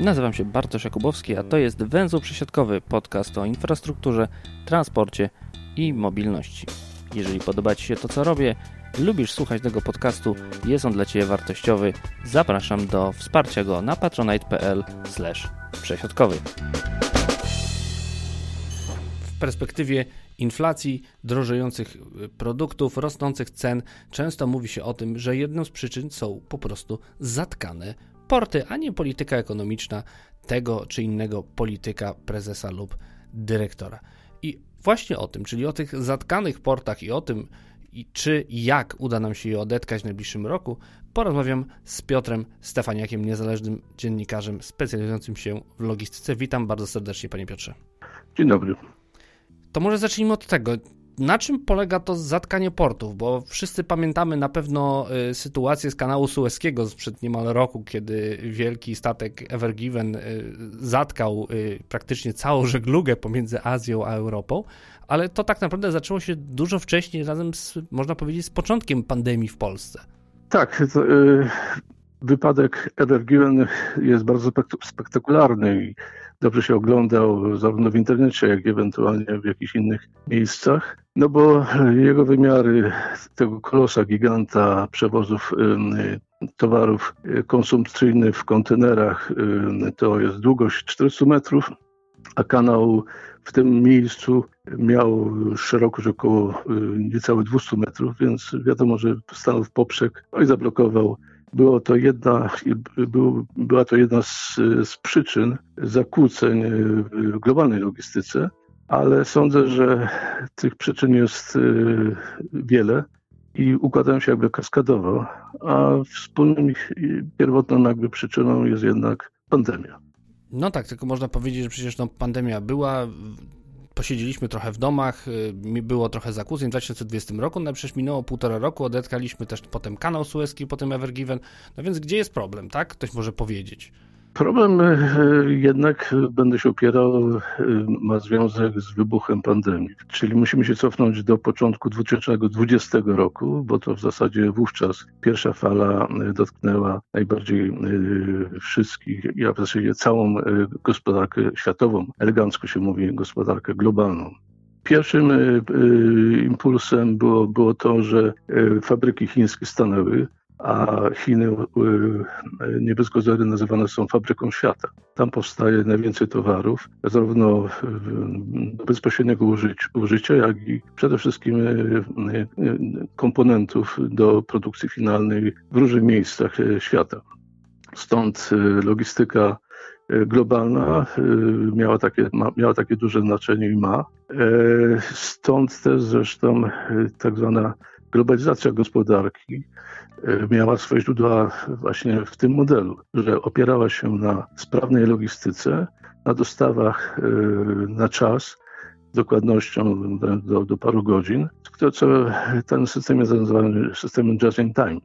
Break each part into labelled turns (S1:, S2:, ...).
S1: Nazywam się Bartosz Jakubowski, a to jest Węzeł Przesiadkowy, podcast o infrastrukturze, transporcie i mobilności. Jeżeli podoba Ci się to, co robię, lubisz słuchać tego podcastu, jest on dla Ciebie wartościowy, zapraszam do wsparcia go na patronite.pl przesiadkowy. W perspektywie inflacji, drożejących produktów, rosnących cen, często mówi się o tym, że jedną z przyczyn są po prostu zatkane porty, a nie polityka ekonomiczna tego czy innego polityka, prezesa lub dyrektora. I właśnie o tym, czyli o tych zatkanych portach i o tym, i czy i jak uda nam się je odetkać w najbliższym roku, porozmawiam z Piotrem Stefaniakiem, niezależnym dziennikarzem specjalizującym się w logistyce. Witam bardzo serdecznie, panie Piotrze.
S2: Dzień dobry.
S1: To może zacznijmy od tego. Na czym polega to zatkanie portów? Bo wszyscy pamiętamy na pewno y, sytuację z kanału Sueskiego sprzed niemal roku, kiedy wielki statek Ever Given y, zatkał y, praktycznie całą żeglugę pomiędzy Azją a Europą, ale to tak naprawdę zaczęło się dużo wcześniej, razem z, można powiedzieć, z początkiem pandemii w Polsce.
S2: Tak, to, y, wypadek Ever Given jest bardzo spektakularny i dobrze się oglądał zarówno w internecie, jak i ewentualnie w jakichś innych miejscach. No bo jego wymiary tego kolosa, giganta przewozów towarów konsumpcyjnych w kontenerach to jest długość 400 metrów, a kanał w tym miejscu miał szerokość około niecałe 200 metrów, więc wiadomo, że stanął w poprzek no i zablokował było to jedna, był, była to jedna z, z przyczyn zakłóceń w globalnej logistyce, ale sądzę, że tych przyczyn jest y, wiele i układają się jakby kaskadowo, a wspólnym pierwotną jakby przyczyną jest jednak pandemia.
S1: No tak, tylko można powiedzieć, że przecież no, pandemia była, posiedzieliśmy trochę w domach, y, było trochę zakłóceń w 2020 roku, no przecież minęło półtora roku, odetkaliśmy też potem kanał sueski, potem Evergiven, no więc gdzie jest problem, tak? Ktoś może powiedzieć.
S2: Problem e, jednak będę się opierał, e, ma związek z wybuchem pandemii. Czyli musimy się cofnąć do początku 2020 roku, bo to w zasadzie wówczas pierwsza fala e, dotknęła najbardziej wszystkich, ja w zasadzie całą gospodarkę światową, elegancko się mówi gospodarkę globalną. Pierwszym impulsem było, było to, że fabryki chińskie stanęły, a Chiny e, nie bez kozery nazywane są fabryką świata. Tam powstaje najwięcej towarów, zarówno do bezpośredniego użycia, jak i przede wszystkim e, komponentów do produkcji finalnej w różnych miejscach świata. Stąd logistyka globalna miała takie, miała takie duże znaczenie i ma. Stąd też zresztą tak zwana globalizacja gospodarki e, miała swoje źródła właśnie w tym modelu, że opierała się na sprawnej logistyce, na dostawach e, na czas, dokładnością do, do paru godzin, co ten system jest nazywany systemem just in time.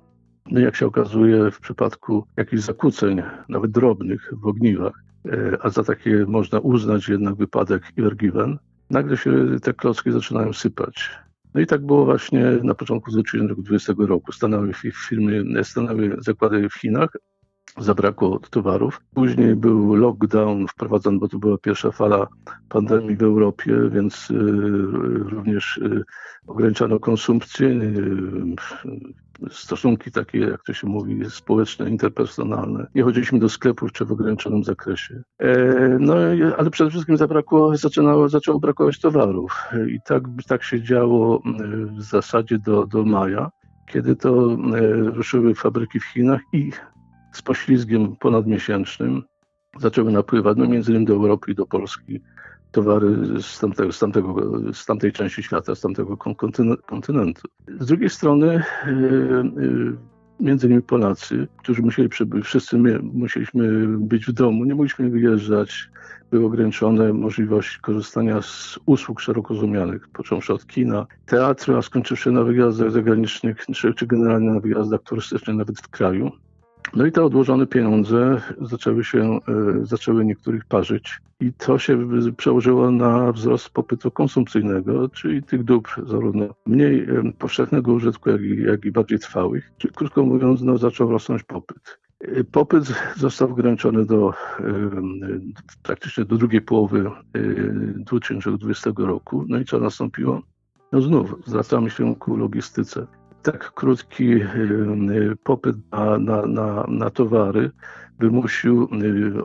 S2: No jak się okazuje, w przypadku jakichś zakłóceń, nawet drobnych w ogniwach, e, a za takie można uznać jednak wypadek Given, nagle się te klocki zaczynają sypać. No i tak było właśnie na początku 2020 roku. Stanęły firmy, stanęły zakłady w Chinach, zabrakło towarów. Później był lockdown wprowadzony, bo to była pierwsza fala pandemii w Europie, więc y, również y, ograniczano konsumpcję, y, stosunki takie, jak to się mówi, społeczne, interpersonalne. Nie chodziliśmy do sklepów czy w ograniczonym zakresie. E, no, ale przede wszystkim zabrakło, zaczynało, zaczęło brakować towarów. I tak, tak się działo w zasadzie do, do maja, kiedy to ruszyły fabryki w Chinach i z poślizgiem ponadmiesięcznym zaczęły napływać, no między innymi do Europy i do Polski, towary z, tamtego, z, tamtego, z tamtej części świata, z tamtego kontynentu. Z drugiej strony e, e, między innymi Polacy, którzy musieli przybyć, wszyscy my musieliśmy być w domu, nie mogliśmy wyjeżdżać, były ograniczone możliwości korzystania z usług szeroko rozumianych, począwszy od kina, teatru, a skończywszy na wyjazdach zagranicznych, czy, czy generalnie na wyjazdach turystycznych nawet w kraju. No i te odłożone pieniądze zaczęły się, zaczęły niektórych parzyć i to się przełożyło na wzrost popytu konsumpcyjnego, czyli tych dóbr zarówno mniej powszechnego użytku, jak i, jak i bardziej trwałych. Czyli krótko mówiąc, no, zaczął rosnąć popyt. Popyt został ograniczony do praktycznie do drugiej połowy 2020 roku. No i co nastąpiło? No znów zwracamy się ku logistyce. Tak krótki popyt na, na, na, na towary wymusił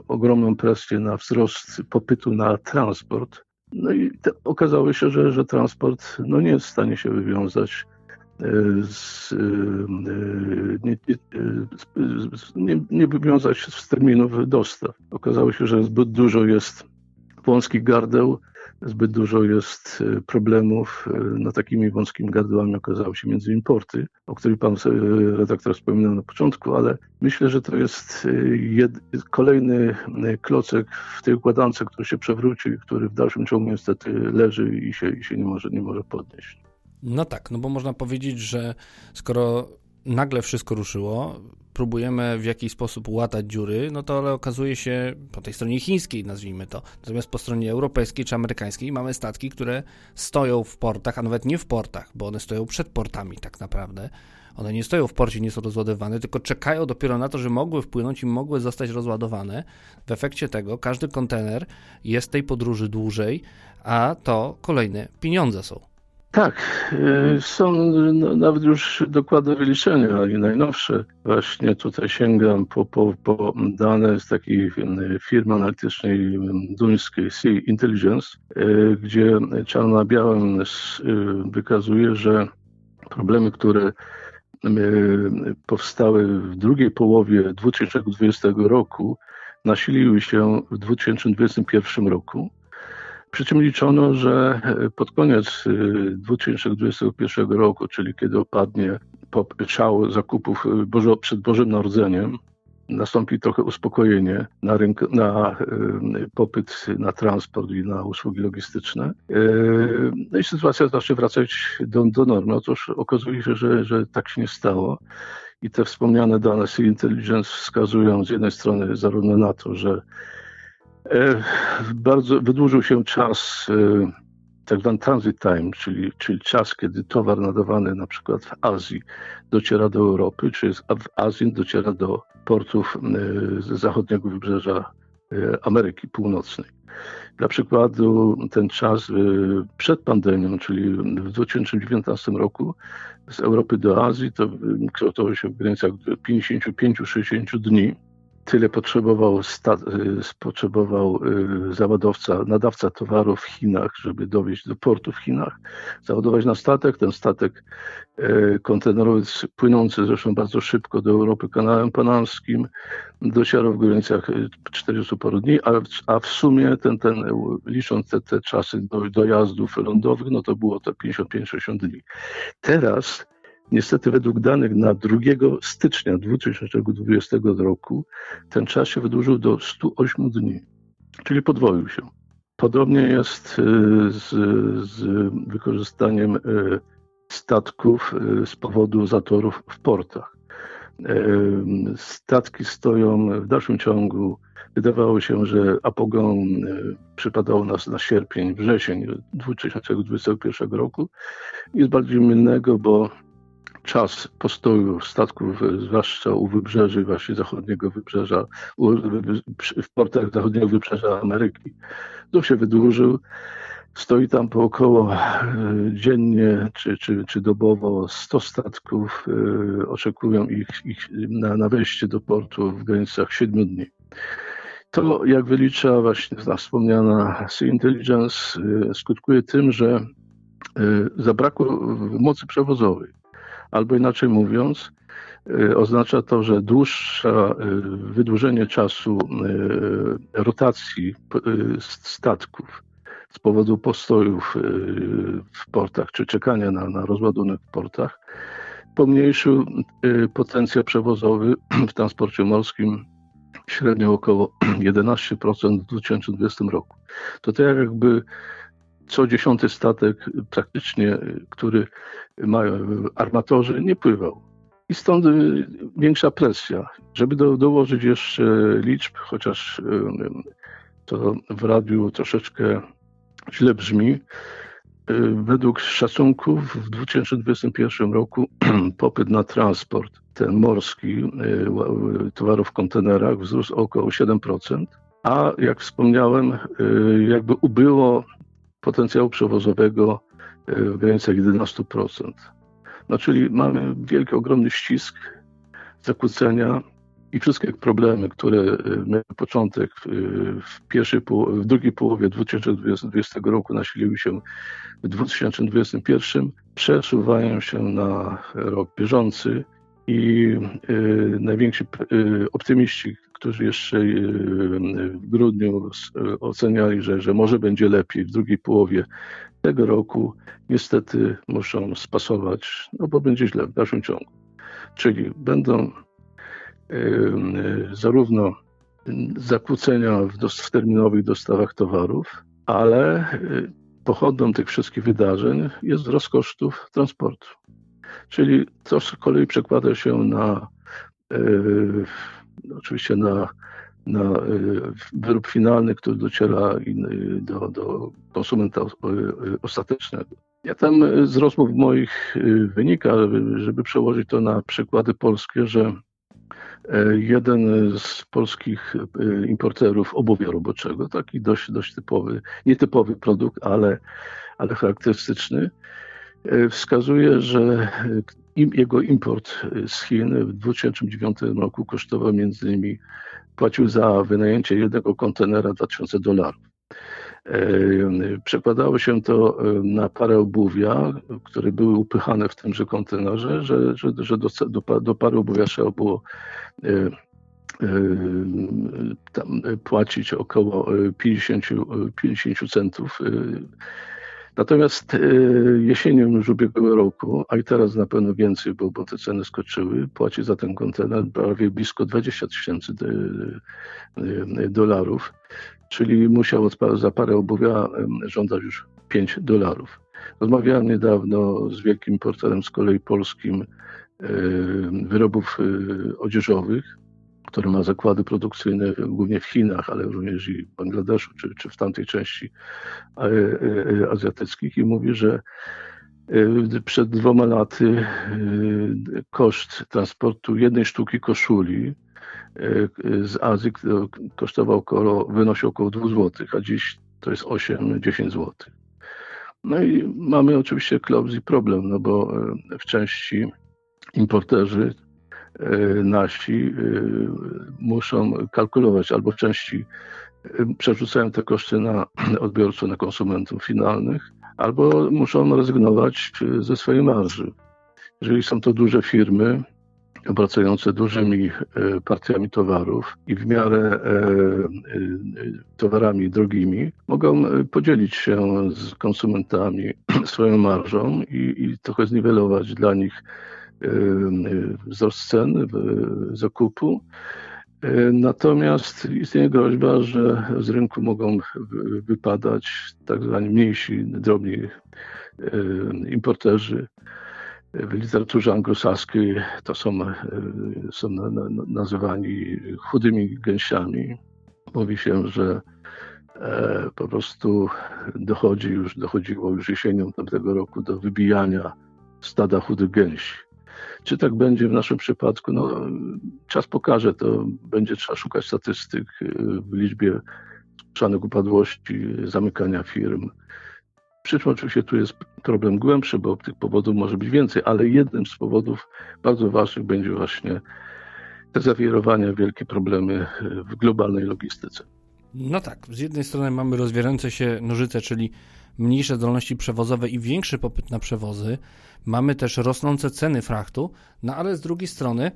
S2: ogromną presję na wzrost popytu na transport. No i okazało się, że, że transport no nie jest w stanie się wywiązać z, nie, nie, nie wywiązać z terminów dostaw. Okazało się, że zbyt dużo jest wąskich gardeł, zbyt dużo jest problemów. No, takimi wąskimi gardłami okazały się między importy, o których pan redaktor wspominał na początku, ale myślę, że to jest jed, kolejny klocek w tej układance, który się przewrócił i który w dalszym ciągu niestety leży i się, i się nie, może, nie może podnieść.
S1: No tak, no bo można powiedzieć, że skoro nagle wszystko ruszyło, próbujemy w jakiś sposób łatać dziury, no to ale okazuje się po tej stronie chińskiej, nazwijmy to, natomiast po stronie europejskiej czy amerykańskiej mamy statki, które stoją w portach, a nawet nie w portach, bo one stoją przed portami tak naprawdę. One nie stoją w porcie, nie są rozładowane, tylko czekają dopiero na to, że mogły wpłynąć i mogły zostać rozładowane. W efekcie tego każdy kontener jest tej podróży dłużej, a to kolejne pieniądze są.
S2: Tak, e, są no, nawet już dokładne wyliczenia i najnowsze. Właśnie tutaj sięgam po, po, po dane z takiej firmy analitycznej duńskiej Sea Intelligence, gdzie czarno na białym wykazuje, że problemy, które powstały w drugiej połowie 2020 roku, nasiliły się w 2021 roku przy czym liczono, że e, pod koniec 2021 e, roku, czyli kiedy opadnie szał zakupów e, Bożo, przed Bożym Narodzeniem, nastąpi trochę uspokojenie na, rynku, na popyt na transport i na usługi logistyczne. No i sytuacja zacznie wracać do, do normy. Otóż okazuje się, że, że tak się nie stało. I te wspomniane dane Sea Intelligence wskazują z jednej strony zarówno na to, że bardzo wydłużył się czas, e, tak zwany transit time, czyli, czyli czas, kiedy towar nadawany na przykład w Azji dociera do Europy, czy w Azji dociera do portów e, z zachodniego wybrzeża Ameryki Północnej. Dla przykładu ten czas przed pandemią, czyli w 2019 roku z Europy do Azji, to kształtował się w granicach 55-60 dni tyle potrzebował, y, potrzebował y, załadowca, nadawca towaru w Chinach, żeby dowieść do portu w Chinach, załadować na statek. Ten statek y, kontenerowy płynący zresztą bardzo szybko do Europy kanałem panamskim docierał w granicach 40 paru dni, a, a w sumie ten, ten, licząc te, te czasy do, dojazdów lądowych, no to było to 55-60 dni. Teraz Niestety według danych na 2 stycznia 2020 roku ten czas się wydłużył do 108 dni, czyli podwoił się. Podobnie jest y, z, z wykorzystaniem y, statków y, z powodu zatorów w portach. Statki stoją w dalszym ciągu. Wydawało się, że apogeum przypadało nas na sierpień, wrzesień 2021 roku. Jest bardziej mylnego, bo czas postoju statków, zwłaszcza u wybrzeży właśnie zachodniego wybrzeża, w portach zachodniego wybrzeża Ameryki, to się wydłużył. Stoi tam po około e, dziennie czy, czy, czy dobowo 100 statków. E, oczekują ich, ich na, na wejście do portu w granicach 7 dni. To, jak wylicza właśnie ta wspomniana Sea Intelligence, e, skutkuje tym, że zabrakło mocy przewozowej. Albo inaczej mówiąc, y, oznacza to, że dłuższe wydłużenie czasu y, rotacji y, statków z powodu postojów w portach czy czekania na, na rozładunek w portach pomniejszył potencjał przewozowy w transporcie morskim średnio około 11% w 2020 roku. To tak jakby co dziesiąty statek praktycznie, który mają armatorzy, nie pływał. I stąd większa presja. Żeby do, dołożyć jeszcze liczb, chociaż to w radiu troszeczkę źle brzmi, według szacunków w 2021 roku popyt na transport ten morski towarów w kontenerach wzrósł około 7%, a jak wspomniałem, jakby ubyło potencjału przewozowego w granicach 11%. No czyli mamy wielki, ogromny ścisk, zakłócenia i wszystkie problemy, które miały początek w, pierwszej, w drugiej połowie 2020 roku nasiliły się w 2021, przesuwają się na rok bieżący i najwięksi optymiści, którzy jeszcze y, w grudniu oceniali, że, że może będzie lepiej w drugiej połowie tego roku, niestety muszą spasować, no bo będzie źle w dalszym ciągu. Czyli będą zarówno zakłócenia w, w terminowych dostawach towarów, ale pochodną tych wszystkich wydarzeń jest wzrost kosztów transportu. Czyli to z kolei przekłada się na oczywiście na, na wyrób finalny, który dociera do, do konsumenta ostatecznego. Ja tam z rozmów moich wynika, żeby przełożyć to na przykłady polskie, że jeden z polskich importerów obuwia roboczego, taki dość, dość typowy, nietypowy produkt, ale, ale charakterystyczny, wskazuje, że jego import z Chin w 2009 roku kosztował między innymi, płacił za wynajęcie jednego kontenera 2000 dolarów. E, przekładało się to e, na parę obuwia, które były upychane w tymże kontenerze, że, że, że do, do, do pary obuwia trzeba było e, płacić około 50, 50 centów Natomiast e, jesienią już ubiegłego roku, a i teraz na pewno więcej, bo, bo te ceny skoczyły, płaci za ten kontener prawie blisko 20 tysięcy e, e, dolarów, czyli musiał za parę obuwia żądać już 5 dolarów. Rozmawiałem niedawno z wielkim importerem z kolei polskim wyrobów odzieżowych, który ma zakłady produkcyjne głównie w Chinach, ale również i w Bangladeszu, czy, czy w tamtej części e, e, azjatyckich i mówi, że e, przed dwoma laty koszt transportu jednej sztuki koszuli z Azji kosztował około, wynosił około 2 zł, a dziś to jest 8-10 zł. No i mamy oczywiście klauz i problem, no bo w części importerzy E, nasi e, muszą kalkulować albo części e, przerzucają te koszty na odbiorców, na konsumentów finalnych, albo muszą rezygnować ze swojej marży. Jeżeli są to duże firmy, obracające dużymi partiami towarów i w miarę towarami drogimi, mogą podzielić się z konsumentami swoją marżą i, i trochę zniwelować dla nich wzrost cen zakupu. Natomiast istnieje groźba, że z rynku mogą wypadać tak zwani mniejsi, drobni importerzy. W literaturze anglosaskiej to są, są nazywani chudymi gęsiami. Mówi się, że e, po prostu dochodzi już, dochodziło już jesienią tamtego roku do wybijania stada chudych gęsi. Czy tak będzie w naszym przypadku? No, czas pokaże, to będzie trzeba szukać statystyk y, w liczbie słyszanych upadłości, zamykania firm. Przy czym oczywiście tu jest problem głębszy, bo tych powodów może być więcej, ale jednym z powodów bardzo ważnych będzie właśnie te zawirowania, wielkie problemy w globalnej logistyce.
S1: No tak, z jednej strony mamy rozwierające się nożyce, czyli mniejsze zdolności przewozowe i większy popyt na przewozy. Mamy też rosnące ceny frachtu, no ale z drugiej strony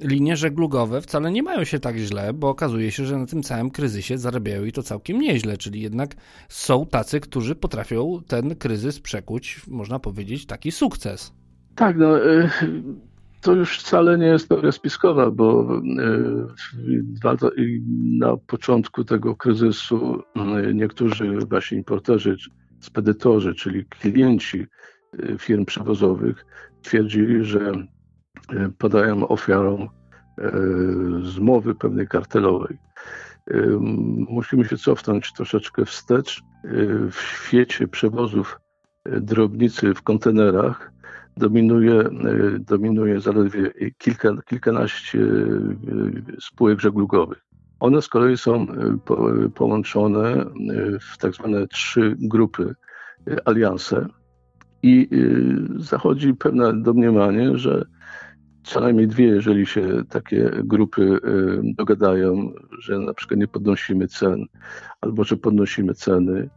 S1: linie żeglugowe wcale nie mają się tak źle, bo okazuje się, że na tym całym kryzysie zarabiają i to całkiem nieźle, czyli jednak są tacy, którzy potrafią ten kryzys przekuć, można powiedzieć, taki sukces.
S2: Tak, no y, to już wcale nie jest teoria spiskowa, bo y, na początku tego kryzysu y, niektórzy właśnie importerzy spedytorzy, czyli klienci y, firm przewozowych, twierdzili, że padają ofiarą zmowy pewnej kartelowej. Musimy się cofnąć troszeczkę wstecz. W świecie przewozów drobnicy w kontenerach dominuje, dominuje zaledwie kilka, kilkanaście spółek żeglugowych. One z kolei są połączone w tak zwane trzy grupy, alianse i zachodzi pewne domniemanie, że co najmniej dwie, jeżeli się takie grupy y, dogadają, że na przykład nie podnosimy cen, albo że podnosimy ceny,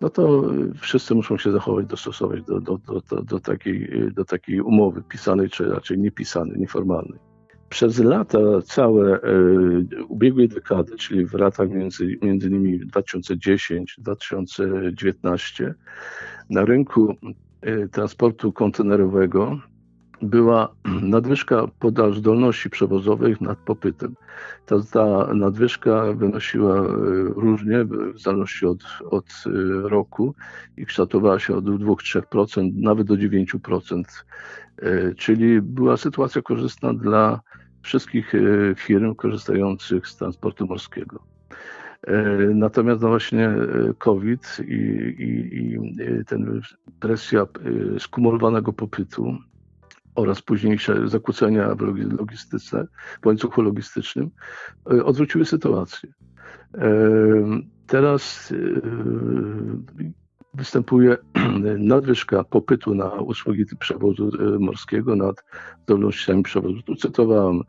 S2: no to wszyscy muszą się zachować, dostosować do, do, do, do, do, takiej, do takiej umowy pisanej, czy raczej niepisanej, nieformalnej. Przez lata całe y, ubiegłej dekady, czyli w latach między, między innymi 2010-2019, na rynku y, transportu kontenerowego była nadwyżka podaż zdolności przewozowych nad popytem. Ta, ta nadwyżka wynosiła e, różnie, w zależności od, od e, roku i kształtowała się od 2-3%, nawet do 9%. E, czyli była sytuacja korzystna dla wszystkich firm korzystających z transportu morskiego. Natomiast no właśnie COVID i, i, i ten presja skumulowanego popytu oraz późniejsze zakłócenia logistyczne, w łańcuchu logistycznym e, odwróciły sytuację. E, teraz e, występuje nadwyżka popytu na usługi przewozu morskiego nad zdolnościami przewozu. Tu cytowałem,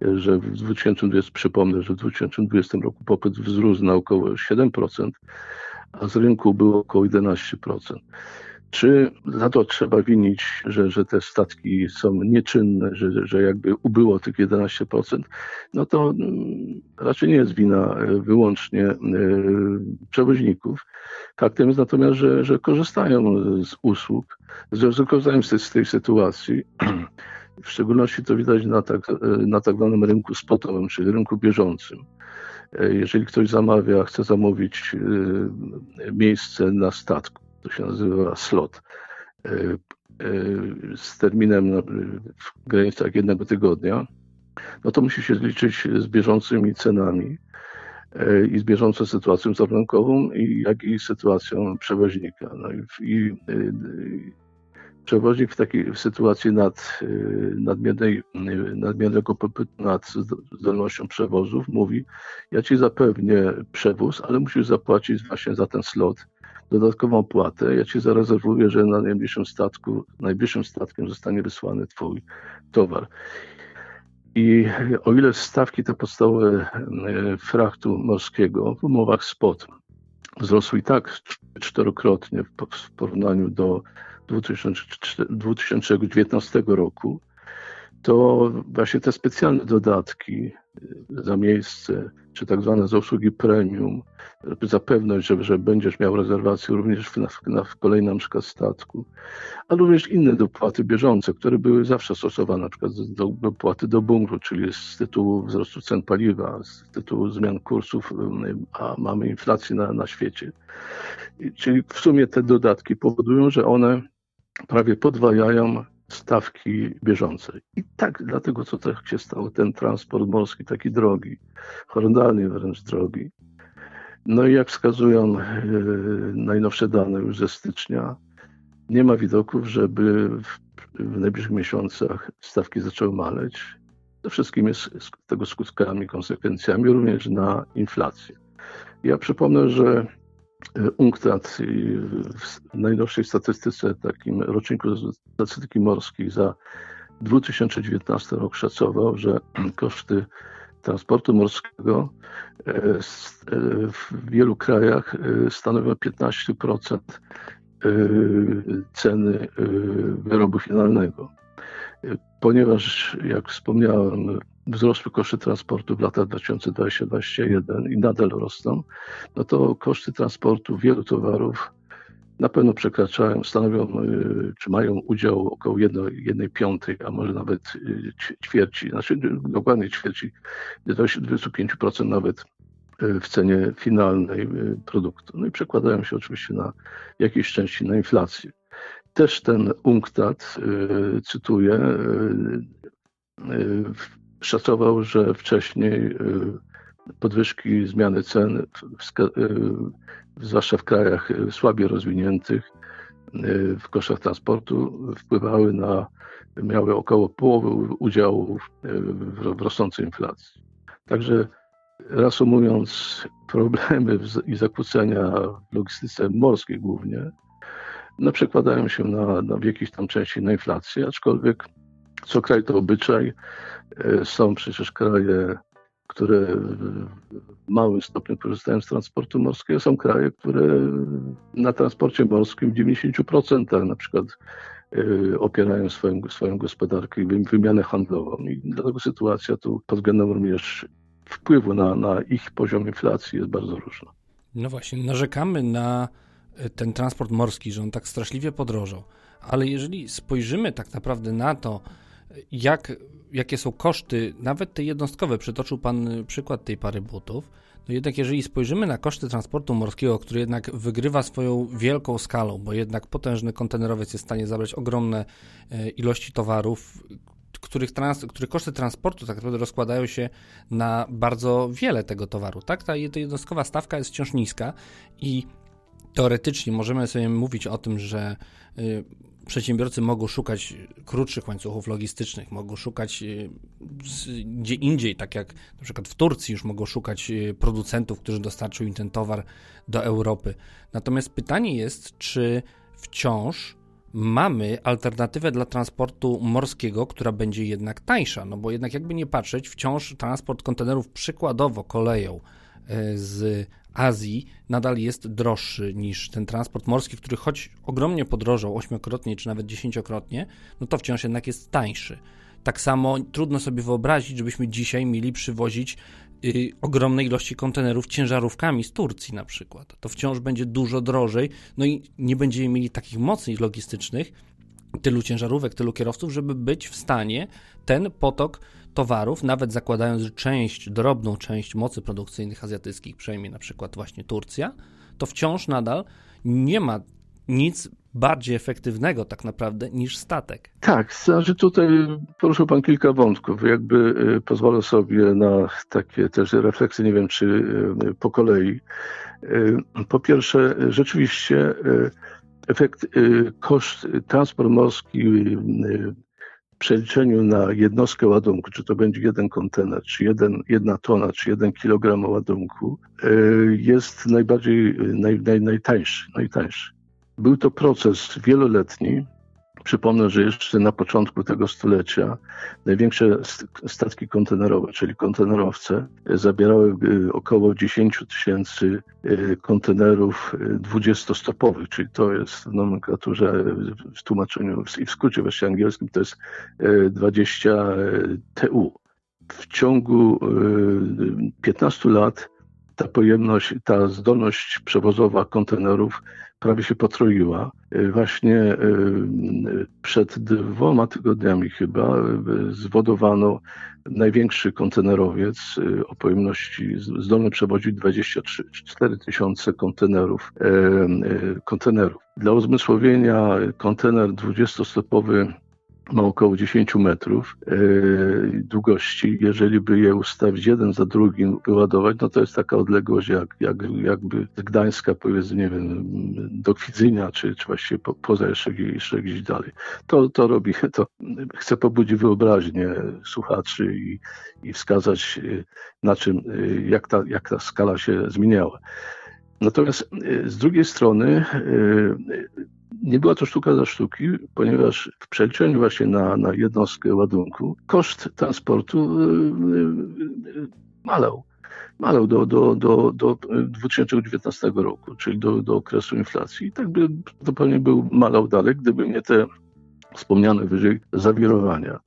S2: że w 2020, przypomnę, że w 2020 roku popyt wzrósł na około 7%, a z rynku było około 11%. Czy za to trzeba winić, że, że te statki są nieczynne, że, że jakby ubyło tych 11%? No to mm, raczej nie jest wina e, wyłącznie e, przewoźników. Faktem jest natomiast, że, że korzystają z usług, że korzystają z tej, sytuacji. W szczególności to widać na tak, e, na tak zwanym rynku spotowym, czyli rynku bieżącym. Jeżeli ktoś zamawia, chce zamówić miejsce na statku, to się nazywa slot, e, e, z terminem w granicach jednego tygodnia, no to musi się liczyć z bieżącymi cenami e, i z bieżącą sytuacją zarynkową, jak i sytuacją przewoźnika. No i, i, przewoźnik w takiej w sytuacji nad, nadmiernej, nadmiernego popytu nad zdolnością przewozów mówi, ja ci zapewnię przewóz, ale musisz zapłacić właśnie za ten slot dodatkową opłatę. Ja ci zarezerwuję, że na najbliższym statku, najbliższym statkiem zostanie wysłany twój towar. I o ile stawki te podstawowe e, frachtu morskiego w umowach spot wzrosły i tak czterokrotnie w porównaniu do 2019 roku, to właśnie te specjalne dodatki za miejsce, czy tak zwane zasługi premium, za pewność, że, że będziesz miał rezerwację również na, na kolejnym na przykład statku, a również inne dopłaty bieżące, które były zawsze stosowane, na przykład do, dopłaty do bunkru, czyli z tytułu wzrostu cen paliwa, z tytułu zmian kursów, a mamy inflację na, na świecie. Czyli w sumie te dodatki powodują, że one prawie podwajają stawki bieżące. I tak, dlatego co tak się stało, ten transport morski taki drogi, horrendalnie wręcz drogi. No i jak wskazują e, najnowsze dane już ze stycznia, nie ma widoków, żeby w, w najbliższych miesiącach stawki zaczęły maleć. To wszystkim jest tego skutkami, konsekwencjami również na inflację. Ja przypomnę, że UNCTAD w najnowszej statystyce, takim roczniku statystyki morskiej za 2019 rok szacował, że koszty transportu morskiego e, e, w wielu krajach e, stanowią 15% ceny wyrobu finalnego. Ponieważ, jak wspomniałem, wzrosły koszty transportu w latach 2020-2021 i nadal rosną, no to koszty transportu wielu towarów na pewno przekraczają, stanowią, y, czy mają udział około 1 piątej, a może nawet y, ćwierci, znaczy dokładnie ćwierci, 25% nawet y, w cenie finalnej produktu. No i przekładają się oczywiście na jakiejś części na inflację. Też ten UNCTAD, cytuję, szacował, że wcześniej podwyżki, zmiany cen, zwłaszcza w krajach słabiej rozwiniętych, w kosztach transportu wpływały na, miały około połowy udziału w rosnącej inflacji. Także reasumując, problemy i zakłócenia w logistyce morskiej głównie no, przekładają się na, na w jakiejś tam części na inflację, aczkolwiek co kraj to obyczaj. E, są przecież kraje, które w małym stopniu korzystają z transportu morskiego. Są kraje, które na transporcie morskim w 90% na przykład e, opierają swoją, swoją gospodarkę i wymianę handlową. I dlatego sytuacja tu pod względem również wpływu na, na ich poziom inflacji jest bardzo różna.
S1: No właśnie, narzekamy na e, ten transport morski, że on tak straszliwie podrożał, ale jeżeli spojrzymy tak naprawdę na to, jak, jakie są koszty, nawet te jednostkowe, przytoczył Pan przykład tej pary butów, no jednak jeżeli spojrzymy na koszty transportu morskiego, który jednak wygrywa swoją wielką skalą, bo jednak potężny kontenerowiec jest w stanie zabrać ogromne e, ilości towarów, których, trans, których koszty transportu tak naprawdę rozkładają się na bardzo wiele tego towaru. Tak, ta jednostkowa stawka jest wciąż niska i teoretycznie możemy sobie mówić o tym, że y, przedsiębiorcy mogą szukać krótszych łańcuchów logistycznych, mogą szukać y, gdzie indziej, tak jak na przykład w Turcji już mogą szukać y, producentów, którzy dostarczą im ten towar do Europy. Natomiast pytanie jest, czy wciąż mamy alternatywę dla transportu morskiego, która będzie jednak tańsza, no bo jednak jakby nie patrzeć, wciąż transport kontenerów przykładowo koleją z Azji nadal jest droższy niż ten transport morski, który choć ogromnie podrożał ośmiokrotnie czy nawet dziesięciokrotnie, no to wciąż jednak jest tańszy. Tak samo trudno sobie wyobrazić, żebyśmy dzisiaj mieli przywozić y, ogromne ilości kontenerów ciężarówkami z Turcji na przykład. To wciąż będzie dużo drożej, no i nie będziemy mieli takich mocy logistycznych, tylu ciężarówek, tylu kierowców, żeby być w stanie ten potok towarów, nawet zakładając, że część, drobną część mocy produkcyjnych azjatyckich przejmie na przykład właśnie Turcja, to wciąż nadal nie ma nic bardziej efektywnego tak naprawdę niż statek.
S2: Tak, znaczy tutaj poruszył Pan kilka wątków. Jakby y, pozwolę sobie na takie też refleksje, nie wiem czy y, po kolei. Y, po pierwsze, rzeczywiście efekt, koszt transport morski przeliczeniu na jednostkę ładunku, czy to będzie jeden kontener, czy jeden, jedna tona, czy jeden kilogram ładunku, jest najbardziej, naj, naj, najtańszy, najtańszy. Był to proces wieloletni. Przypomnę, że jeszcze na początku tego stulecia największe statki kontenerowe, czyli kontenerowce, zabierały y, około 10 tysięcy y, kontenerów 20-stopowych, y, czyli to jest w nomenklaturze, w tłumaczeniu i w skrócie właśnie angielskim to jest 20 TU. W ciągu 15 lat ta pojemność, ta zdolność przewozowa kontenerów prawie się potroiła. E, właśnie e, przed dwoma tygodniami chyba e, zwodowano największy kontenerowiec o pojemności zdolny przewozić 24 tysiące kontenerów, kontenerów. Dla uzmysłowienia kontener 20-stopowy ma około 10 metrów e, długości. Jeżeli by je ustawić jeden za drugim, wyładować, no to jest taka odległość jak, jak, jakby z Gdańska, powiedzmy, nie wiem, do Kwidzynia, czy, czy właściwie po, poza jeszcze, jeszcze gdzieś dalej. To, to robi, to chce pobudzić wyobraźnię słuchaczy i, i wskazać e, na czym, e, jak ta, jak ta skala się zmieniała. Natomiast z drugiej strony nie była to sztuka za sztuki, ponieważ w przeliczeniu właśnie na, na jednostkę ładunku koszt transportu yy, yy, malał. Malał do, do, do, do 2019 roku, czyli do, do okresu inflacji. I tak by zupełnie był malał dalej, gdyby nie te wspomniane wyżej zawirowania.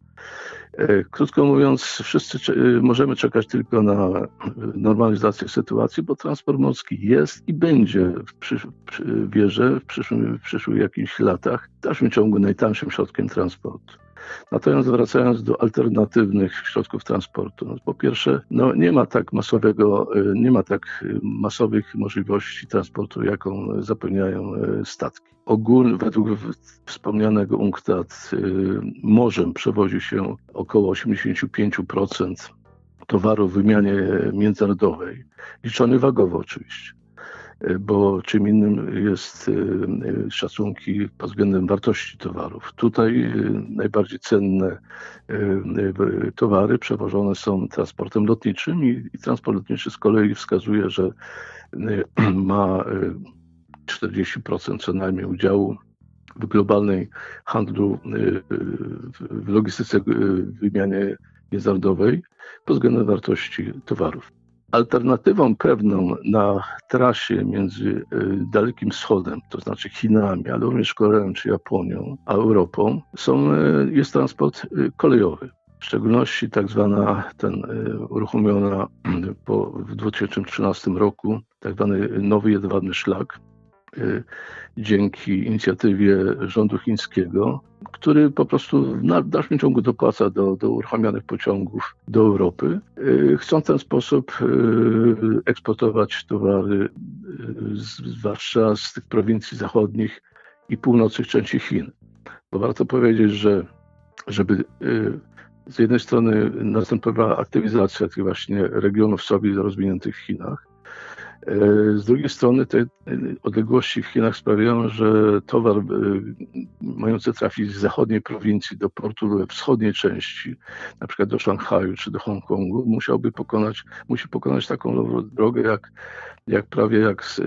S2: E, krótko mówiąc, wszyscy e, możemy czekać tylko na normalizację sytuacji, bo transport morski jest i będzie, w przysz, wierzę, w w przyszłych jakichś latach, w dalszym ciągu najtańszym środkiem transportu. Natomiast wracając do alternatywnych środków transportu, no po pierwsze, no nie ma tak masowego, y, nie ma tak masowych możliwości transportu, jaką zapewniają statki. Ogólnie według wspomnianego UNCTAD morzem przewozi się około 85% towaru w wymianie międzynarodowej, liczony wagowo oczywiście bo czym innym jest e, szacunki pod względem wartości towarów. Tutaj najbardziej cenne towary przewożone są transportem lotniczym i, i transport lotniczy z kolei wskazuje, że ma 40% co najmniej udziału w globalnej handlu, w logistyce, w wymianie międzynarodowej pod względem wartości towarów. Alternatywą pewną na trasie między y, Dalekim Wschodem, to znaczy Chinami, ale również Koreą czy Japonią, a Europą, są, y, jest transport y, kolejowy. W szczególności tak zwana, ten uruchomiona po, w 2013 roku, tak zwany nowy jedwabny szlak, dzięki inicjatywie rządu chińskiego, który po prostu w dalszym ciągu dopłaca do, do uruchamianych pociągów do Europy. Y, chcą w ten sposób y, eksportować towary y, zwłaszcza z tych prowincji zachodnich i północnych części Chin. Bo warto powiedzieć, że żeby z jednej strony następowała aktywizacja tych właśnie regionów sobie rozwiniętych w Chinach, z drugiej strony te odległości w Chinach sprawiają, że towar e, mający trafić z zachodniej prowincji do portu we wschodniej części, na przykład do Szanghaju czy do Hongkongu, musiałby pokonać, musi pokonać taką drogę jak, jak prawie jak z, e,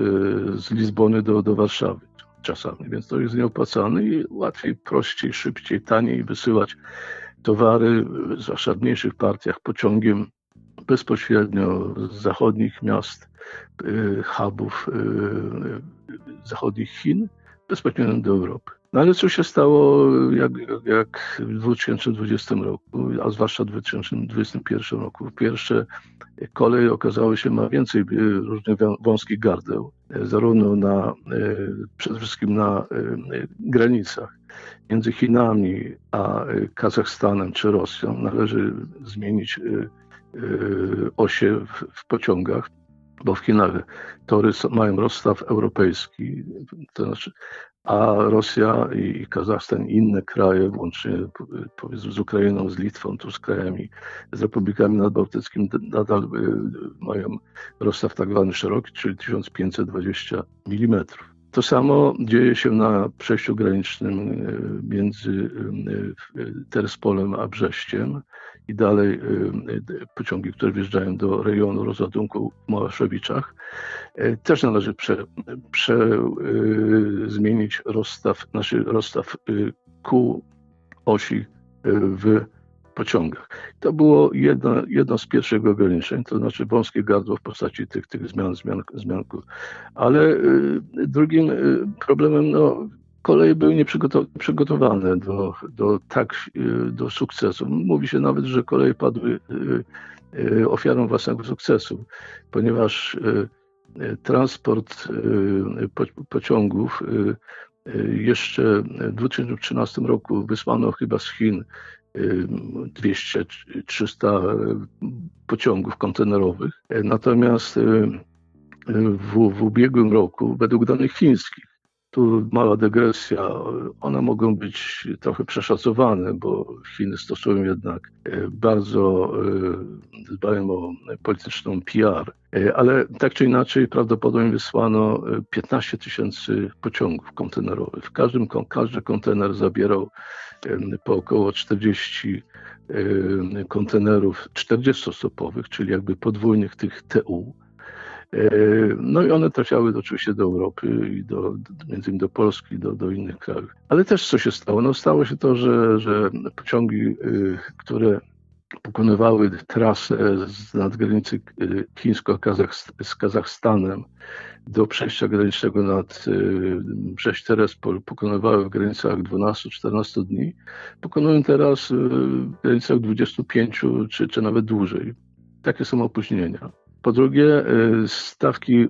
S2: z Lizbony do, do Warszawy czasami, więc to jest nieopłacalne i łatwiej, prościej, szybciej, taniej wysyłać towary, zwłaszcza w mniejszych partiach, pociągiem bezpośrednio z zachodnich miast Y, hubów y, y, zachodnich Chin bezpośrednio do Europy. No ale co się stało jak, jak w 2020 roku, a zwłaszcza w 2021 roku? Pierwsze kolej okazało się ma więcej różnych wąskich gardeł, zarówno na, przede wszystkim na granicach między Chinami a Kazachstanem czy Rosją. Należy zmienić osie w, pociągach bo w Chinach tory mają rozstaw europejski, to znaczy, a Rosja i Kazachstan i inne kraje, włącznie powiedzmy z Ukrainą, z Litwą, tu z krajami, z republikami nadbałtyckimi, nadal y, mają rozstaw tak zwany szeroki, czyli 1520 mm. To samo dzieje się na przejściu granicznym y, między y, Terespolem a Brześciem i dalej y, pociągi, które wjeżdżają do rejonu rozładunku w Małaszewiczach. E, też należy prze, prze, y, zmienić rozstaw, znaczy rozstaw y, kół osi w pociągach. To było jedno, jedno z pierwszych ograniczeń, to znaczy wąskie gardło w postaci tych, tych zmian, zmian, zmian. Ale drugim problemem, no, Koleje były nieprzygotowane do, do tak y, do sukcesu. Mówi się nawet, że koleje padły y, y, ofiarą własnego sukcesu, ponieważ transport pociągów jeszcze w 2013 roku wysłano chyba z Chin 200-300 pociągów kontenerowych. Natomiast w, w ubiegłym roku, według danych chińskich, tu mała dygresja. One mogą być trochę przeszacowane, bo Chiny stosują jednak e, bardzo, e, dbają o polityczną PR. E, ale tak czy inaczej prawdopodobnie wysłano 15 tysięcy pociągów kontenerowych. W każdym, każdy kontener zabierał po około 40 kontenerów 40-stopowych, czyli jakby podwójnych tych TU. E, no i one trafiały oczywiście do Europy i do, między innymi do Polski, do, do innych krajów. Ale też co się stało? No stało się to, że, że pociągi, y, które pokonywały trasę z nadgranicy y, chińsko-z Kazachstanem do przejścia granicznego nad Brześć Terespol pokonywały w granicach 12-14 dni, pokonują teraz w granicach 25 czy, czy nawet dłużej. Takie są opóźnienia. Po drugie, y, stawki y,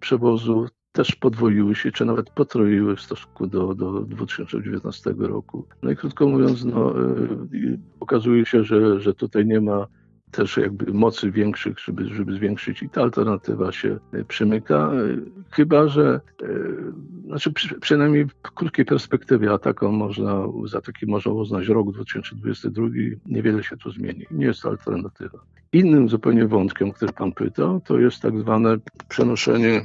S2: przewozu też podwoiły się, czy nawet potroiły w stosunku do, do 2019 roku. No i krótko mówiąc, no, okazuje się, że, że tutaj nie ma też jakby mocy większych, żeby, żeby zwiększyć i ta alternatywa się przymyka, chyba że znaczy przy, przynajmniej w krótkiej perspektywie, a taką można, za taki można uznać rok 2022, niewiele się tu zmieni. Nie jest to alternatywa. Innym zupełnie wątkiem, który Pan pytał, to jest tak zwane przenoszenie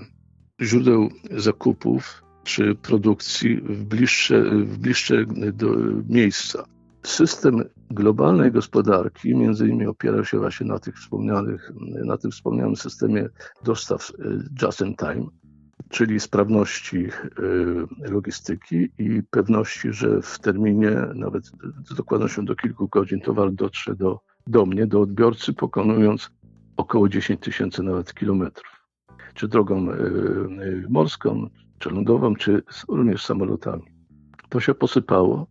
S2: źródeł zakupów czy produkcji w bliższe, w bliższe do miejsca. System globalnej gospodarki między innymi opiera się właśnie na tych wspomnianych, na tym wspomnianym systemie dostaw just in time, czyli sprawności y, logistyki i pewności, że w terminie nawet z dokładnością do kilku godzin towar dotrze do, do mnie, do odbiorcy, pokonując około 10 tysięcy nawet kilometrów. Czy drogą y, morską, czy lądową, czy również samolotami. To się posypało,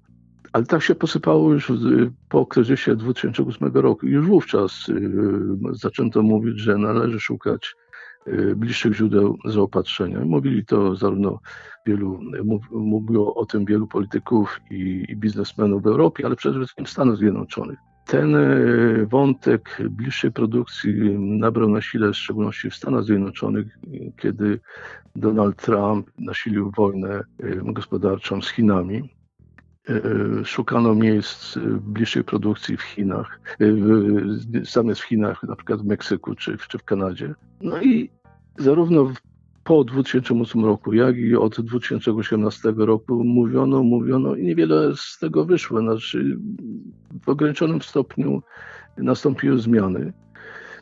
S2: ale tak się posypało już po kryzysie 2008 roku. Już wówczas zaczęto mówić, że należy szukać Y, bliższych źródeł zaopatrzenia. Mówili to zarówno wielu, mówiło o tym wielu polityków i, biznesmenów w Europie, ale przede wszystkim w Stanach Zjednoczonych. Ten y, wątek bliższej produkcji nabrał na sile, w szczególności w Stanach Zjednoczonych, kiedy Donald Trump nasilił wojnę y, gospodarczą z Chinami. Szukano miejsc bliższej produkcji w Chinach, zamiast w Chinach, na przykład w Meksyku czy, czy w Kanadzie. No i zarówno po 2008 roku, jak i od 2018 roku mówiono, mówiono i niewiele z tego wyszło. Znaczy, w ograniczonym stopniu nastąpiły zmiany,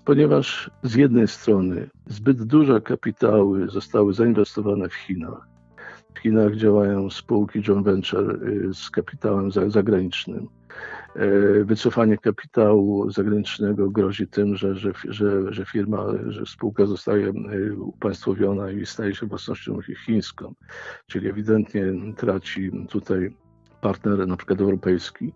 S2: ponieważ z jednej strony zbyt duże kapitały zostały zainwestowane w Chinach. W Chinach działają spółki joint venture y, z kapitałem zagranicznym E, wycofanie kapitału zagranicznego grozi tym, że, że, że, że firma, że spółka zostaje e, upaństwowiona i staje się własnością chińską, czyli ewidentnie traci tutaj partner na przykład europejski,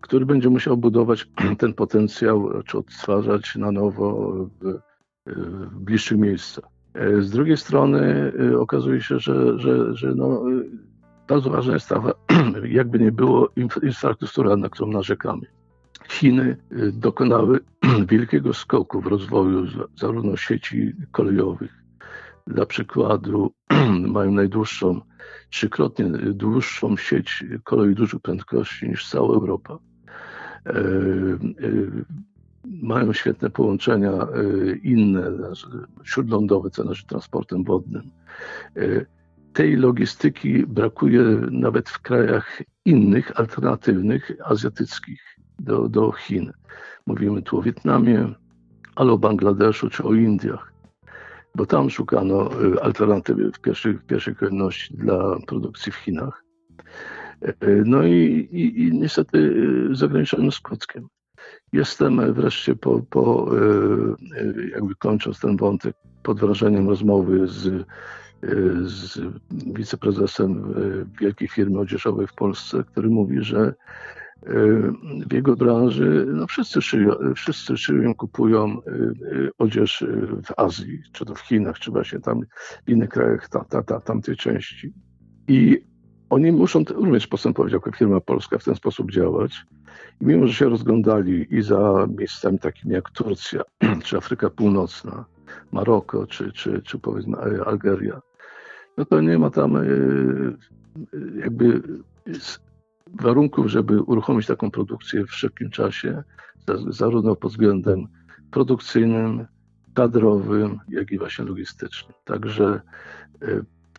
S2: który będzie musiał budować ten potencjał, czy odtwarzać na nowo w, w bliższych miejscach. E, z drugiej strony okazuje się, że, że, że no, bardzo ważna jest ta, jakby nie było, infrastruktura, na którą narzekamy. Chiny dokonały wielkiego skoku w rozwoju zarówno sieci kolejowych. Dla przykładu mają najdłuższą, trzykrotnie dłuższą sieć kolei dużych prędkości niż cała Europa. Mają świetne połączenia e, inne, śródlądowe, co znaczy transportem wodnym tej logistyki brakuje nawet w krajach innych, alternatywnych, azjatyckich do, do Chin. Mówimy tu o Wietnamie, ale o Bangladeszu czy o Indiach, bo tam szukano y, alternatywy w pierwszej, w pierwszej kolejności dla produkcji w Chinach. Y, no i, i, i niestety y, z ograniczonym skutkiem. Jestem wreszcie po, po jakby kończąc ten wątek, pod wrażeniem rozmowy z z wiceprezesem e, wielkiej firmy odzieżowej w Polsce, który mówi, że e, w jego branży no wszyscy, szyją, wszyscy szyją, kupują e, odzież w Azji, czy to w Chinach, czy właśnie tam w innych krajach ta, ta, ta, tamtej części. I oni muszą również postępować jako firma polska, w ten sposób działać. I mimo, że się rozglądali i za miejscami takimi jak Turcja, czy Afryka Północna, Maroko, czy, czy, czy powiedzmy Algeria, no to nie ma tam e, jakby warunków, żeby uruchomić taką produkcję w szybkim czasie, zarówno pod względem produkcyjnym, kadrowym, jak i właśnie logistycznym. Także e,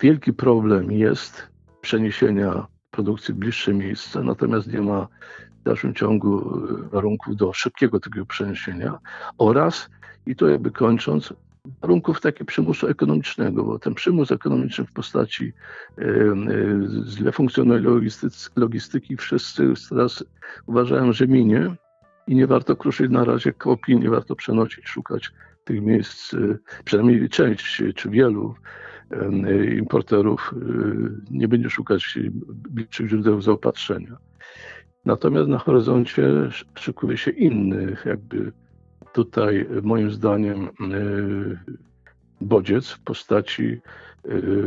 S2: wielki problem jest przeniesienia produkcji w bliższe miejsce, natomiast nie ma w dalszym ciągu e, warunków do szybkiego tego przeniesienia. Oraz, i to jakby kończąc, warunków takiego przymusu ekonomicznego, bo ten przymus ekonomiczny w postaci źle funkcjonującej logistyki wszyscy teraz uważają, że minie i nie warto kruszyć na razie kopii, nie warto przenosić, szukać tych miejsc, e, przynajmniej część czy wielu importerów e, nie będzie szukać bliższych źródeł zaopatrzenia. Natomiast na horyzoncie szykuje się inny jakby tutaj moim zdaniem bodziec w postaci,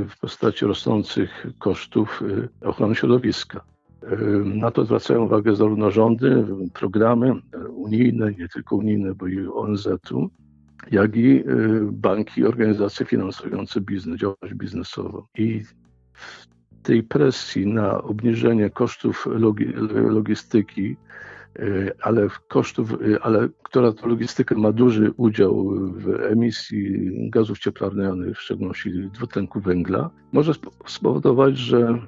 S2: w postaci rosnących kosztów ochrony środowiska. Na to zwracają uwagę zarówno rządy, programy unijne, nie tylko unijne, bo i ONZ-u, jak i banki, organizacje finansujące biznes, działalność biznesową. I w tej presji na obniżenie kosztów logi logistyki, ale kosztów, ale która to logistyka ma duży udział w emisji gazów cieplarnianych, w szczególności dwutlenku węgla, może spowodować, że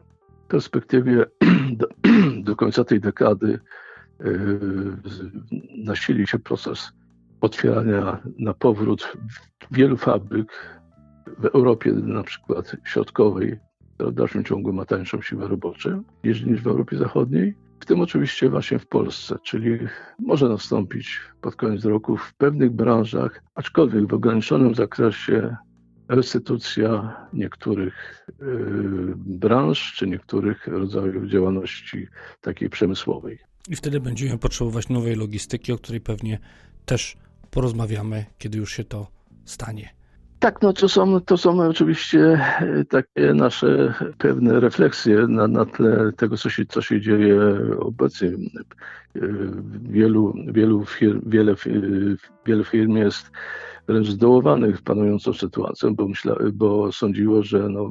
S2: w perspektywie do, do końca tej dekady nasili się proces otwierania na powrót wielu fabryk w Europie, na przykład środkowej, która w dalszym ciągu ma tańszą siłę roboczą niż, w Europie Zachodniej, w tym oczywiście właśnie w Polsce, czyli może nastąpić pod koniec roku w pewnych branżach, aczkolwiek w ograniczonym zakresie restytucja niektórych y, branż czy niektórych rodzajów działalności takiej przemysłowej.
S1: I wtedy będziemy potrzebować nowej logistyki, o której pewnie też porozmawiamy, kiedy już się to stanie.
S2: Tak, no to są, to są oczywiście takie nasze pewne refleksje na, na tle tego, co się, co się dzieje obecnie. Wielu, wielu firm, wiele, wiele firm jest wręcz zdołowanych panującą sytuacją, bo, myśla, bo sądziło, że no,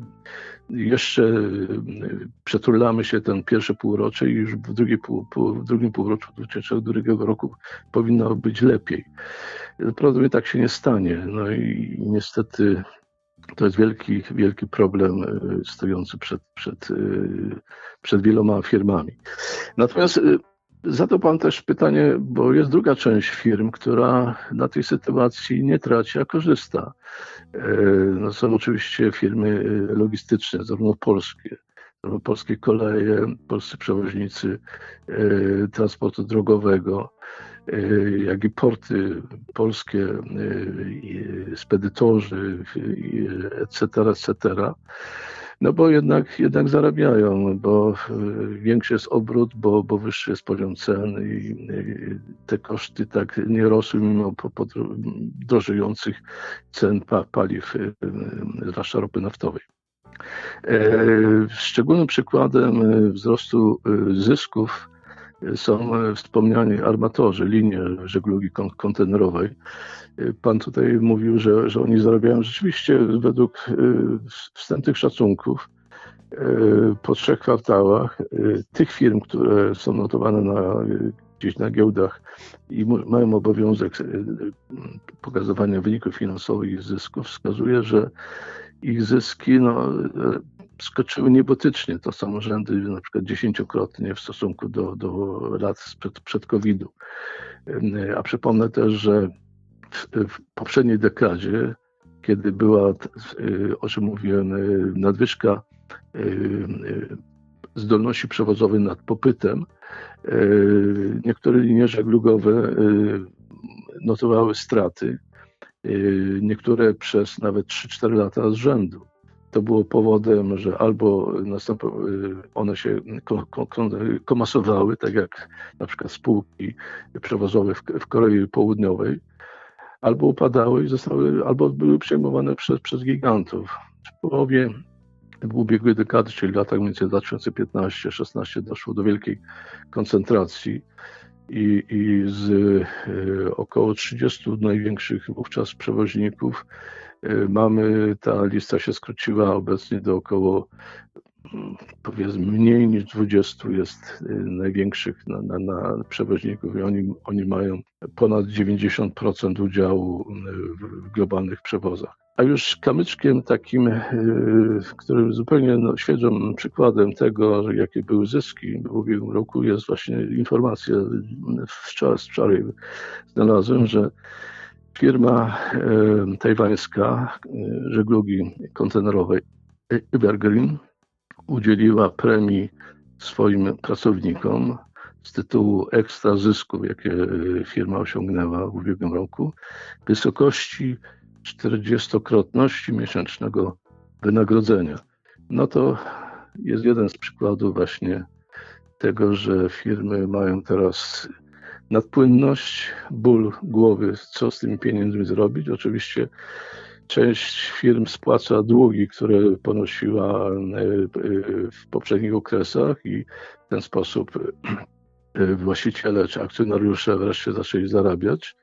S2: jeszcze y, przetulamy się ten pierwsze półrocze i już w, drugie pół, pół, w drugim półroczu 2022 roku powinno być lepiej. Prawdopodobnie tak się nie stanie. No i niestety to jest wielki, wielki problem y, stojący przed, przed, y, przed wieloma firmami. Natomiast Zadał Pan też pytanie, bo jest druga część firm, która na tej sytuacji nie traci, a korzysta. E, no są oczywiście firmy e, logistyczne, zarówno polskie, zarówno polskie koleje, polscy przewoźnicy e, transportu drogowego, jak i porty polskie, spedytorzy, etc., etc. No bo jednak, jednak zarabiają, bo e, większy jest obrót, bo, bo wyższy jest poziom cen i, te koszty tak nie rosły mimo drożejących cen paliw, e, zwłaszcza ropy naftowej. E, szczególnym przykładem wzrostu zysków są wspomniani armatorzy, linie żeglugi kontenerowej. Pan tutaj mówił, że, że oni zarabiają rzeczywiście według y, wstępnych szacunków po trzech kwartałach tych firm, które są notowane na, gdzieś na giełdach i mają obowiązek pokazywania wyników finansowych i zysków, wskazuje, że ich zyski no, skoczyły niebotycznie. To są rzędy na przykład dziesięciokrotnie w stosunku do, do lat przed, przed COVID-u. A przypomnę też, że w poprzedniej dekadzie, kiedy była, y, o czym mówiłem, y, nadwyżka y, zdolności przewozowej nad popytem, niektóre linie żeglugowe notowały straty, niektóre przez nawet 3-4 lata z rzędu. To było powodem, że albo one się komasowały, tak jak na przykład spółki przewozowe w Korei Południowej, albo upadały i zostały, albo były przejmowane przez, przez gigantów. W połowie ubiegłej dekady, czyli w latach między 2015-16 doszło do wielkiej koncentracji i, i z y, około 30 największych wówczas przewoźników y, mamy, ta lista się skróciła obecnie do około powiedzmy mniej niż 20 jest y, największych na, na, na przewoźników i oni, oni mają ponad 90% udziału w globalnych przewozach. A już kamyczkiem takim, y, którym zupełnie no, świeżym przykładem tego, jakie były zyski w ubiegłym roku, jest właśnie informacja, wczoraj, wczoraj znalazłem, że firma tajwańska żeglugi kontenerowej Evergreen udzieliła premii swoim pracownikom z tytułu ekstra zysków, jakie firma osiągnęła w ubiegłym roku, w wysokości 40-krotności miesięcznego wynagrodzenia. No to jest jeden z przykładów właśnie tego, że firmy mają teraz nadpłynność, ból głowy, co z tymi pieniędzmi zrobić. Oczywiście Część firm spłaca długi, które ponosiła w poprzednich okresach i w ten sposób właściciele czy akcjonariusze wreszcie zaczęli zarabiać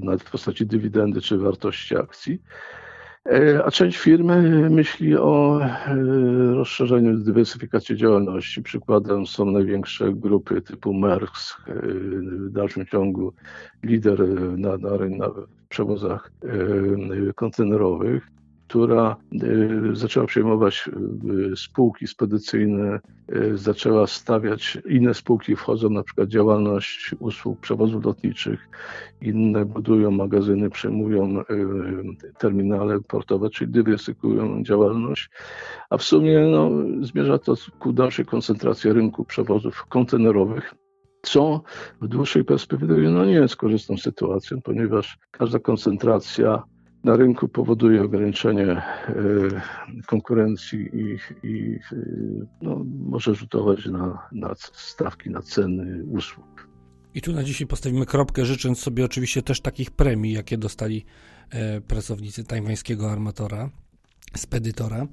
S2: na, w postaci dywidendy czy wartości akcji. E, a część firmy myśli o e, rozszerzeniu, dywersyfikacji działalności. Przykładem są największe grupy typu Merckx, e, w dalszym ciągu lider na, na, na przewozach kontenerowych która y, zaczęła przejmować y, spółki spedycyjne, y, zaczęła stawiać, inne spółki wchodzą na przykład działalność usług przewozów lotniczych, inne budują magazyny, przejmują terminale portowe, czyli dywersyfikują działalność, a w sumie no, zmierza to ku dalszej koncentracji rynku przewozów kontenerowych co w dłuższej perspektywie no nie jest korzystną sytuacją, ponieważ każda koncentracja na rynku powoduje ograniczenie e, konkurencji i, i e, no, może rzutować na, na stawki, na ceny usług.
S1: I tu na dzisiaj postawimy kropkę, życząc sobie oczywiście też takich premii, jakie dostali e, pracownicy tajwańskiego armatora, spedytora,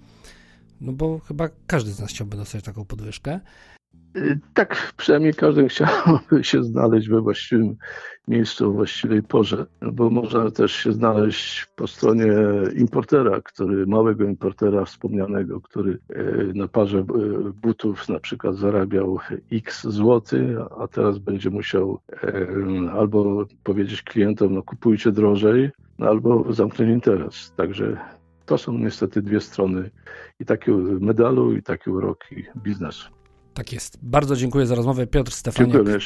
S1: no bo chyba każdy z nas chciałby dostać taką podwyżkę.
S2: Tak, przynajmniej każdy chciałby się znaleźć we właściwym miejscu, o właściwej porze, bo można też się znaleźć po stronie importera, który, małego importera wspomnianego, który e, na parze e, butów na przykład zarabiał x złoty, a teraz będzie musiał e, albo powiedzieć klientom, no kupujcie drożej, no, albo zamknąć interes. Także to są niestety dwie strony i takiego medalu, i takie uroki biznesu.
S1: Tak jest. Bardzo dziękuję za rozmowę. Piotr Stefaniak.
S2: Dziękuję.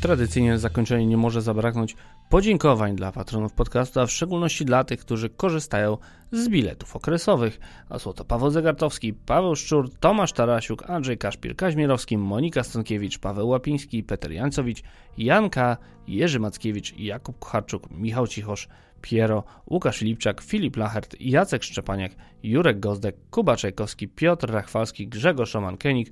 S1: Tradycyjnie na zakończenie nie może zabraknąć podziękowań dla patronów podcastu, a w szczególności dla tych, którzy korzystają z biletów okresowych. A są to Paweł Zegartowski, Paweł Szczur, Tomasz Tarasiuk, Andrzej Kaszpir, Kaźmierowski, Monika Stankiewicz, Paweł Łapiński, Peter Jancowicz, Janka, Jerzy Mackiewicz, Jakub Kucharczuk, Michał Cichosz, Piero, Łukasz Lipczak, Filip Lachert, Jacek Szczepaniak, Jurek Gozdek, Kuba Czajkowski, Piotr Rachwalski, Grzegorz Szoman-Kenik,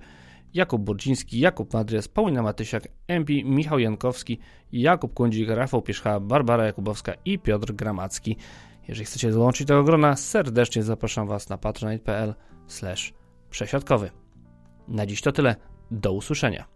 S1: Jakub Burciński, Jakub Madrias, Paulina Matysiak, MP, Michał Jankowski, Jakub Kundzik, Rafał Pierzcha, Barbara Jakubowska i Piotr Gramacki. Jeżeli chcecie dołączyć do grona, serdecznie zapraszam Was na patronite.pl przesiadkowy. Na dziś to tyle. Do usłyszenia.